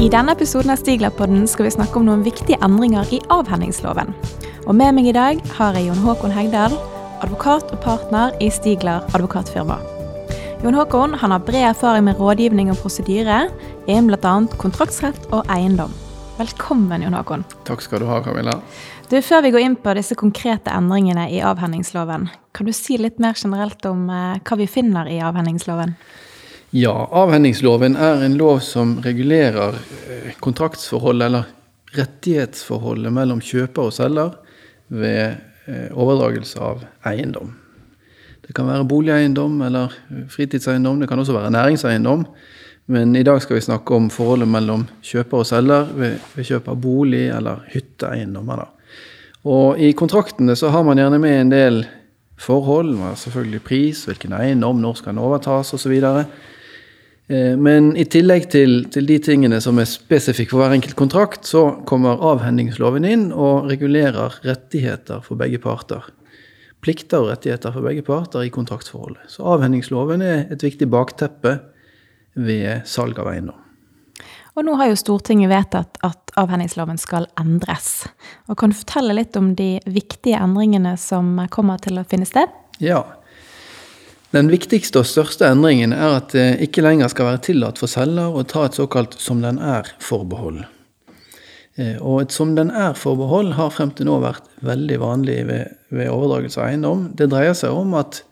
I denne episoden av Stiglerpodden skal vi snakke om noen viktige endringer i avhendingsloven. Og med meg i dag har jeg Jon Håkon Hegdal, advokat og partner i Stigler advokatfirma. Jon Håkon han har bred erfaring med rådgivning og prosedyre innen bl.a. kontraktsrett og eiendom. Velkommen, Jon Håkon. Takk skal du ha, Camilla. Du, Før vi går inn på disse konkrete endringene i avhendingsloven, kan du si litt mer generelt om eh, hva vi finner i avhendingsloven? Ja, avhendingsloven er en lov som regulerer eh, kontraktsforholdet, eller rettighetsforholdet mellom kjøper og selger ved eh, overdragelse av eiendom. Det kan være boligeiendom eller fritidseiendom, det kan også være næringseiendom. Men i dag skal vi snakke om forholdet mellom kjøper og selger ved, ved kjøp av bolig eller hytteeiendommer. Og i kontraktene så har man gjerne med en del forhold. Selvfølgelig pris, hvilken eiendom, når skal den overtas osv. Eh, men i tillegg til, til, de tingene som er spesifikke for hver enkelt kontrakt, så kommer avhendingsloven inn og regulerer rettigheter for begge parter. Plikter og rettigheter for begge parter i kontraktsforholdet. Så avhendingsloven er et viktig bakteppe ved salg av eiendom. Og nå har jo Stortinget vedtatt at avhendingsloven skal endres. Og Kan du fortelle litt om de viktige endringene som kommer til å finne sted? Ja. Den viktigste og største endringen er at det ikke lenger skal være tillatt for selger å ta et såkalt 'som den er'-forbehold. Eh, og et 'som den er'-forbehold har frem til nå vært veldig vanlig ved, ved overdragelse av eiendom. Det dreier seg om at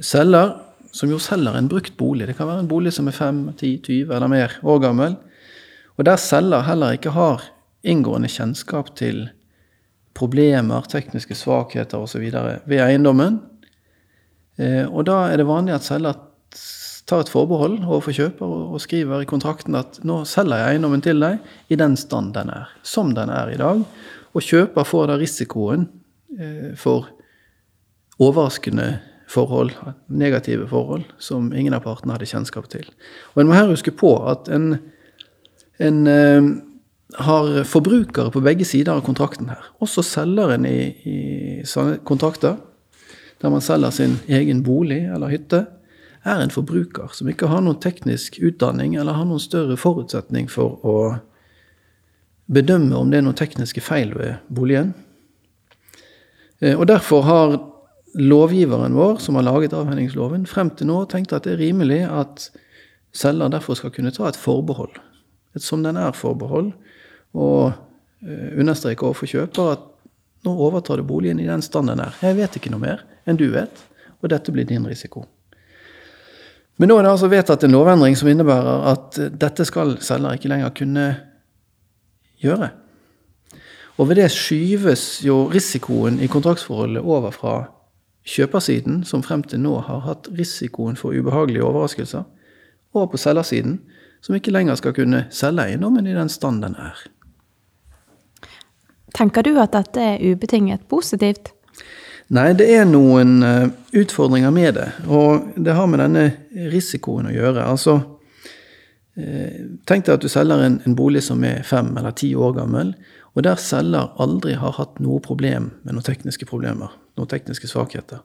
selger, som jo selger en brukt bolig, det kan være en bolig som er 5, 10, 20 eller mer år gammel, og der selger heller ikke har inngående kjennskap til problemer, tekniske svakheter osv. ved eiendommen. Eh, og da er det vanlig at selger tar et forbehold overfor kjøper og skriver i kontrakten at nå selger jeg eiendommen til deg i den stand den er, som den er i dag. Og kjøper får da risikoen eh, for overraskende forhold, negative forhold, som ingen av partene hadde kjennskap til. Og en må her huske på at en en eh, har forbrukere på begge sider av kontrakten her. Også selgeren i, i kontrakter, der man selger sin egen bolig eller hytte, er en forbruker som ikke har noen teknisk utdanning eller har noen større forutsetning for å bedømme om det er noen tekniske feil ved boligen. Eh, og Derfor har lovgiveren vår, som har laget avhendingsloven, frem til nå tenkt at det er rimelig at selger derfor skal kunne ta et forbehold et som den er-forbehold, og uh, understreke overfor kjøper at nå overtar du boligen i den stand den er. Jeg vet ikke noe mer enn du vet, og dette blir din risiko. Men nå er det altså vedtatt en lovendring som innebærer at dette skal selger ikke lenger kunne gjøre. Og ved det skyves jo risikoen i kontraktsforholdet over fra kjøpersiden, som frem til nå har hatt risikoen for ubehagelige overraskelser, over på selgersiden, som ikke lenger skal kunne selge eiendommen i den stand den er. Tenker du at dette er ubetinget positivt? Nei, det er noen eh, utfordringer med det. Og det har med denne risikoen å gjøre. Altså, eh, tenk deg at du selger en, bolig som er fem eller ti år gammel, og der selger aldri har hatt noe problem med noen tekniske problemer, noen tekniske svakheter.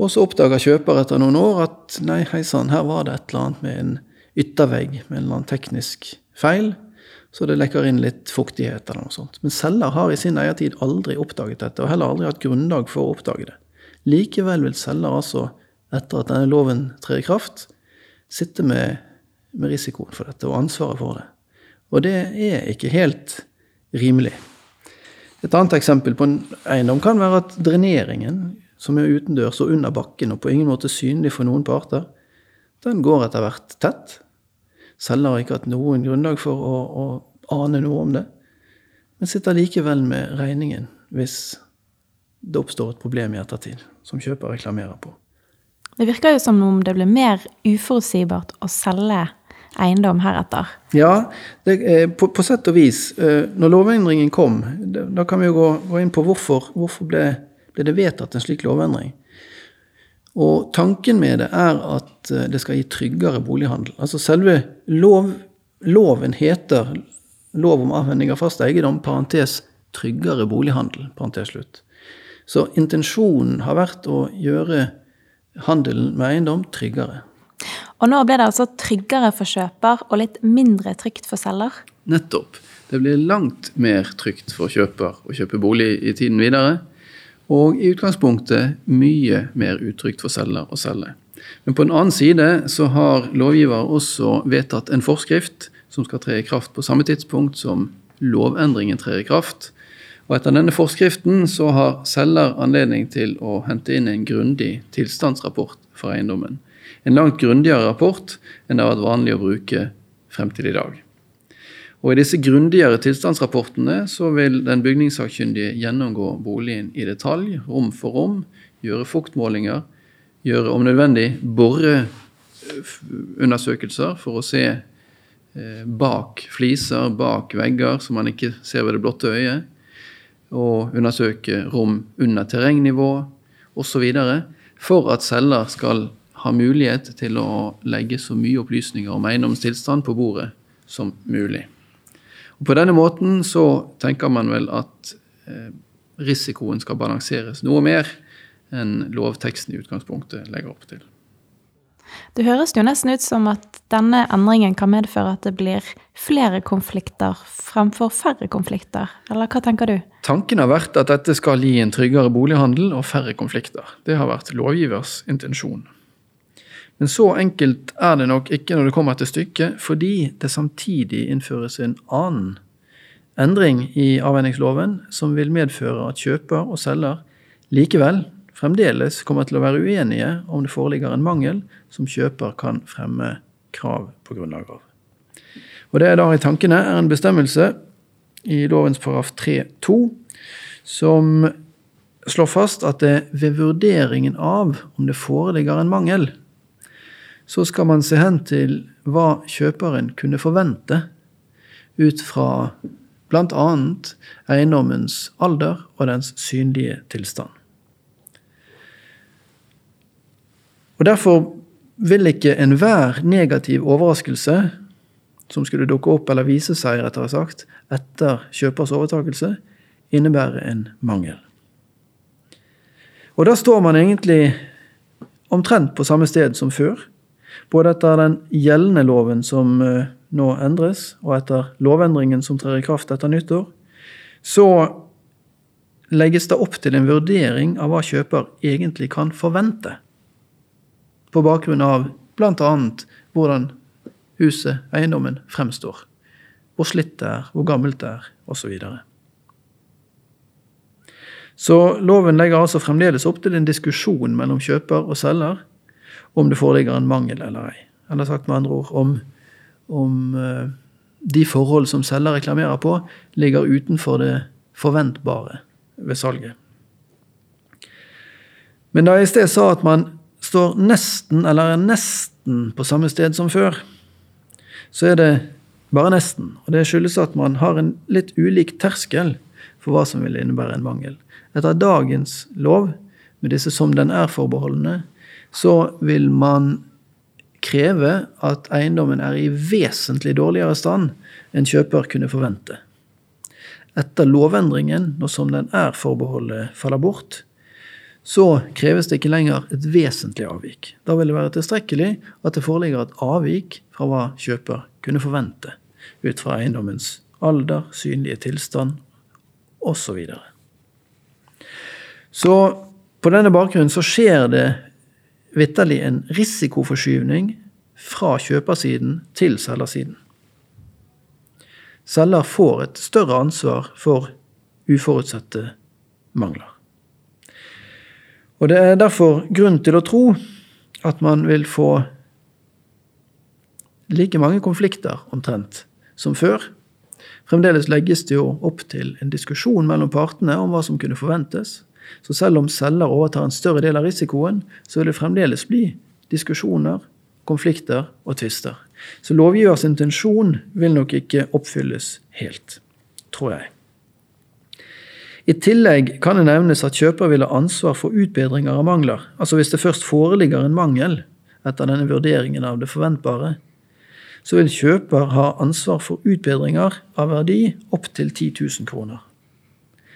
Og så oppdager kjøper etter noen år at nei, hei sann, her var det et eller annet med en yttervegg med en eller annen teknisk feil, så det lekker inn litt fuktighet eller noe sånt. Men selger har i sin eiertid aldri oppdaget dette, og heller aldri hatt grunnlag for å oppdage det. Likevel vil selger altså, etter at denne loven trer i kraft, sitte med, med risikoen for dette og ansvaret for det. Og det er ikke helt rimelig. Et annet eksempel på en eiendom kan være at dreneringen som er utendørs og under bakken og på ingen måte synlig for noen parter, den går etter hvert tett. Selger har ikke hatt noen grunnlag for å, å ane noe om det, men sitter likevel med regningen hvis det oppstår et problem i ettertid, som kjøper reklamerer på. Det virker jo som om det blir mer uforutsigbart å selge eiendom heretter. Ja, det, på, på, sett og vis. Eh, når lovendringen kom, da kan vi jo gå, gå inn på hvorfor, hvorfor ble ble det vedtatt en slik lovendring. Og tanken med det er at eh, det skal gi tryggere bolighandel. Altså selve lov, loven heter lov om avhending av fast eiendom, parentes tryggere bolighandel, parentes slutt. Så intensjonen har vært å gjøre handelen med eiendom tryggere. Og nå ble det altså tryggere for kjøper og litt mindre trygt for selger? Nettopp. Det blir langt mer trygt for kjøper å kjøpe bolig i tiden videre. Og i utgangspunktet mye mer utrygt for selger å selge. Men på den annen side så har lovgiver også vedtatt en forskrift som skal tre i kraft på samme tidspunkt som lovendringen trer i kraft. Og etter denne forskriften så har selger anledning til å hente inn en grundig tilstandsrapport for eiendommen. En langt grundigere rapport enn det har vært vanlig å bruke frem til i dag. Og I disse grundigere tilstandsrapportene så vil den bygningssakkyndige gjennomgå boligen i detalj, rom for rom, gjøre fuktmålinger, gjøre om nødvendig boreundersøkelser for å se bak fliser, bak vegger, som man ikke ser ved det blotte øyet, og undersøke rom under terrengnivå osv. for at selger skal ha mulighet til å legge så mye opplysninger om eiendommens tilstand på bordet som mulig. Og På denne måten så tenker man vel at eh, risikoen skal balanseres noe mer enn lovteksten i utgangspunktet legger opp til. Det høres jo nesten ut som at denne endringen kan medføre at det blir flere konflikter fremfor færre konflikter, eller hva tenker du? Tanken har vært at dette skal gi en tryggere bolighandel og færre konflikter. Det har vært lovgivers intensjon. Men så enkelt er det nok ikke når det kommer til stykket, fordi det samtidig innføres en annen endring i avveiningsloven som vil medføre at kjøper og selger likevel fremdeles kommer til å være uenige om det foreligger en mangel som kjøper kan fremme krav på grunnlag av. Og Det jeg da i tankene er en bestemmelse i lovens paragraf 3-2 som slår fast at det ved vurderingen av om det foreligger en mangel, så skal man se hen til hva kjøperen kunne forvente ut fra bl.a. eiendommens alder og dens synlige tilstand. Og Derfor vil ikke enhver negativ overraskelse som skulle dukke opp eller vise seg rettere sagt, etter kjøpers overtakelse, innebære en mangel. Og da står man egentlig omtrent på samme sted som før. Både etter den gjeldende loven som eh, nå endres, og etter lovendringen som trer i kraft etter nyttår, så legges det opp til en vurdering av hva kjøper egentlig kan forvente. På bakgrunn av bl.a. hvordan huset, eiendommen, fremstår. Hvor slitt det er, hvor gammelt det er, osv. Så, så loven legger altså fremdeles opp til en diskusjon mellom kjøper og selger om det foreligger en mangel eller ei. Eller sagt med andre ord om, om uh, de forhold som selger reklamerer på, ligger utenfor det forventbare ved salget. Men da jeg i sted sa at man står nesten, eller er nesten, på samme sted som før, så er det bare nesten. Og det skyldes at man har en litt ulik terskel for hva som vil innebære en mangel. Etter dagens lov, med disse som den er forbeholdne, så vil man kreve at eiendommen er i vesentlig dårligere stand enn kjøper kunne forvente. Etter lovendringen, når som den er-forbeholdet faller bort, så kreves det ikke lenger et vesentlig avvik. Da vil det være tilstrekkelig at det foreligger et avvik fra hva kjøper kunne forvente, ut fra eiendommens alder, synlige tilstand osv. Så, videre. så på denne bakgrunnen så skjer det vitterlig en risikoforskyvning fra kjøpersiden til selgersiden. Selger får et større ansvar for uforutsette mangler. Og Det er derfor grunn til å tro at man vil få like mange konflikter omtrent som før. Fremdeles legges det jo opp til en diskusjon mellom partene om hva som kunne forventes. Så selv om selger overtar en større del av risikoen, så vil det fremdeles bli diskusjoner, konflikter og tvister. Så lovgivers intensjon vil nok ikke oppfylles helt, tror jeg. I tillegg kan det nevnes at kjøper vil ha ansvar for utbedringer av mangler. Altså hvis det først foreligger en mangel etter denne vurderingen av det forventbare, så vil kjøper ha ansvar for utbedringer av verdi opptil 10 000 kroner.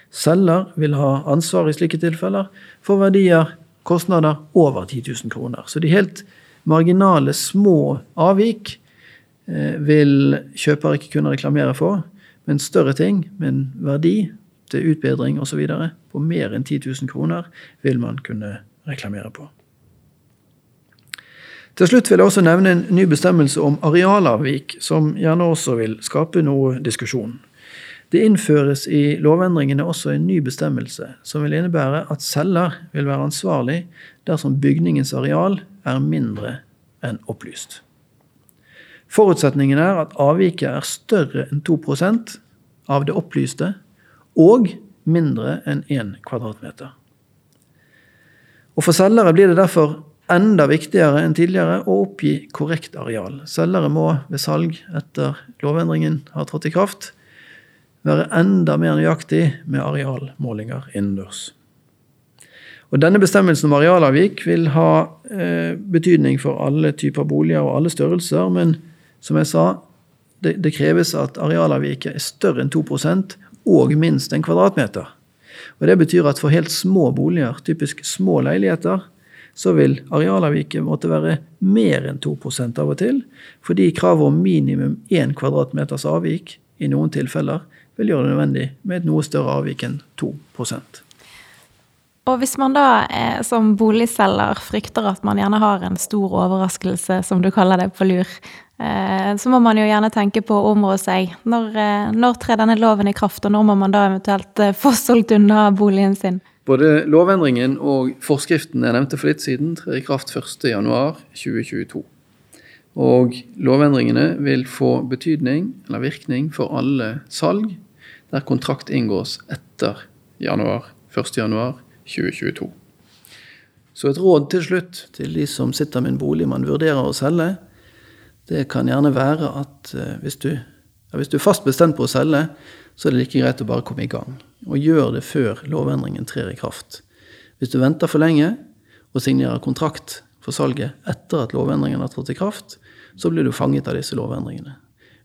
Selger vil ha ansvar i slike tilfeller for verdier, kostnader over 10 000 kroner. Så de helt marginale, små avvik eh, vil kjøper ikke kunne reklamere for. Men større ting med en verdi til utbedring osv. på mer enn 10 000 kroner vil man kunne reklamere på. Til slutt vil jeg også nevne en ny bestemmelse om arealavvik, som gjerne også vil skape noe diskusjon. Det innføres i lovendringene også en ny bestemmelse, som vil innebære at selger vil være ansvarlig dersom bygningens areal er mindre enn opplyst. Forutsetningen er at avviket er større enn 2% av det opplyste og mindre enn 1 kvadratmeter. Og For selgere blir det derfor enda viktigere enn tidligere å oppgi korrekt areal. Selgere må ved salg etter lovendringen har trådt i kraft, være enda mer nøyaktig med arealmålinger innendørs. Og Denne bestemmelsen om arealavvik vil ha eh, betydning for alle typer boliger og alle størrelser, men som jeg sa, det, det kreves at arealavviket er større enn 2 og minst en kvadratmeter. Og Det betyr at for helt små boliger, typisk små leiligheter, så vil arealavviket måtte være mer enn 2 av og til, fordi kravet om minimum 1 kvadratmeters avvik i noen tilfeller vil gjøre det nødvendig med et noe større avvik enn 2 og hvis man da eh, som boligselger frykter at man gjerne har en stor overraskelse, som du kaller det, på lur, så må man jo gjerne tenke på å områ seg. Når, eh, når trer denne loven i kraft, og når må man da eventuelt eh, få solgt unna boligen sin? Både lovendringen og forskriften jeg nevnte for litt siden, trer i kraft 1.1.2022. Og lovendringene vil få betydning eller virkning for alle salg der kontrakt inngås etter januar, 1. januar 2022. Så et råd til slutt til de som sitter med en bolig man vurderer å selge, det kan gjerne være at eh, hvis du, ja, hvis du er fast bestemt på å selge, så er det like greit å bare komme i gang. Og gjør det før lovendringen trer i kraft. Hvis du venter for lenge og signerer kontrakt for salget etter at lovendringen har trådt i kraft, så blir du fanget av disse lovendringene.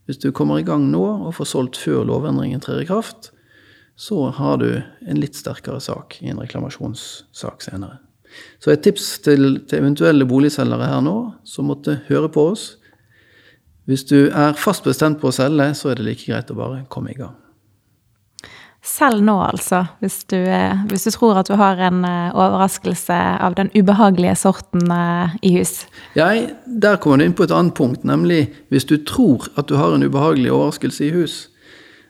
Hvis du kommer i gang nå og får solgt før lovendringen trer i kraft, så har du en litt sterkere sak i en reklamasjonssak senere. Så et tips til, til eventuelle boligselgere her nå som måtte høre på oss. Hvis du er fast bestemt på å selge, så er det like greit å bare komme i gang. Selg nå, altså, hvis du, eh, hvis du, tror at du har en eh, overraskelse av den ubehagelige sorten eh, i hus. Ja, der kommer du inn på et annet punkt, nemlig hvis du tror at du har en ubehagelig overraskelse i hus,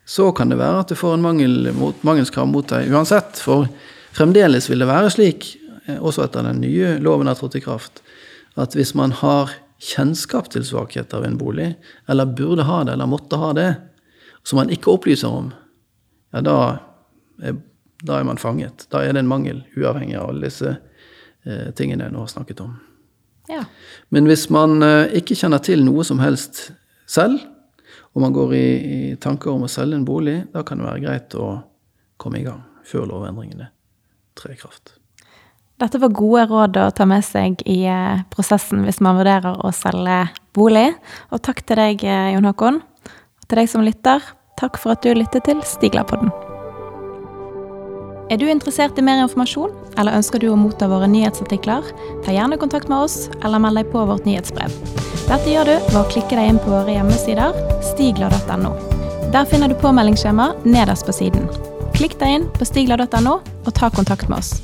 så kan det være at du får en mangel mot, mangelskrav mot deg uansett. For fremdeles vil det være slik, også etter den nye loven har trådt i kraft, at hvis man har kjennskap til svakheter ved en bolig, eller burde ha det, eller måtte ha det, som man ikke opplyser om, ja, da er, da er man fanget. Da er det en mangel, uavhengig av alle disse eh, tingene jeg nå har snakket om. Ja. Men hvis man eh, ikke kjenner til noe som helst selv, og man går i, i, tanker om å selge en bolig, da kan det være greit å komme i gang før lovendringene trer i kraft. Dette var gode råd å ta med seg i eh, prosessen hvis man vurderer å selge bolig. Og takk til deg, eh, Jon Håkon. Og til deg som lytter, takk for at du lyttet til Stiglerpodden. Er du interessert i mer informasjon, eller ønsker du å motta våre nyhetsartikler? Ta gjerne kontakt med oss, eller meld deg på vårt nyhetsbrev. Dette gjør du ved å klikke deg inn på våre hjemmesider stigla.no. Der finner du påmeldingsskjema nederst på siden. Klikk deg inn på stigla.no og ta kontakt med oss.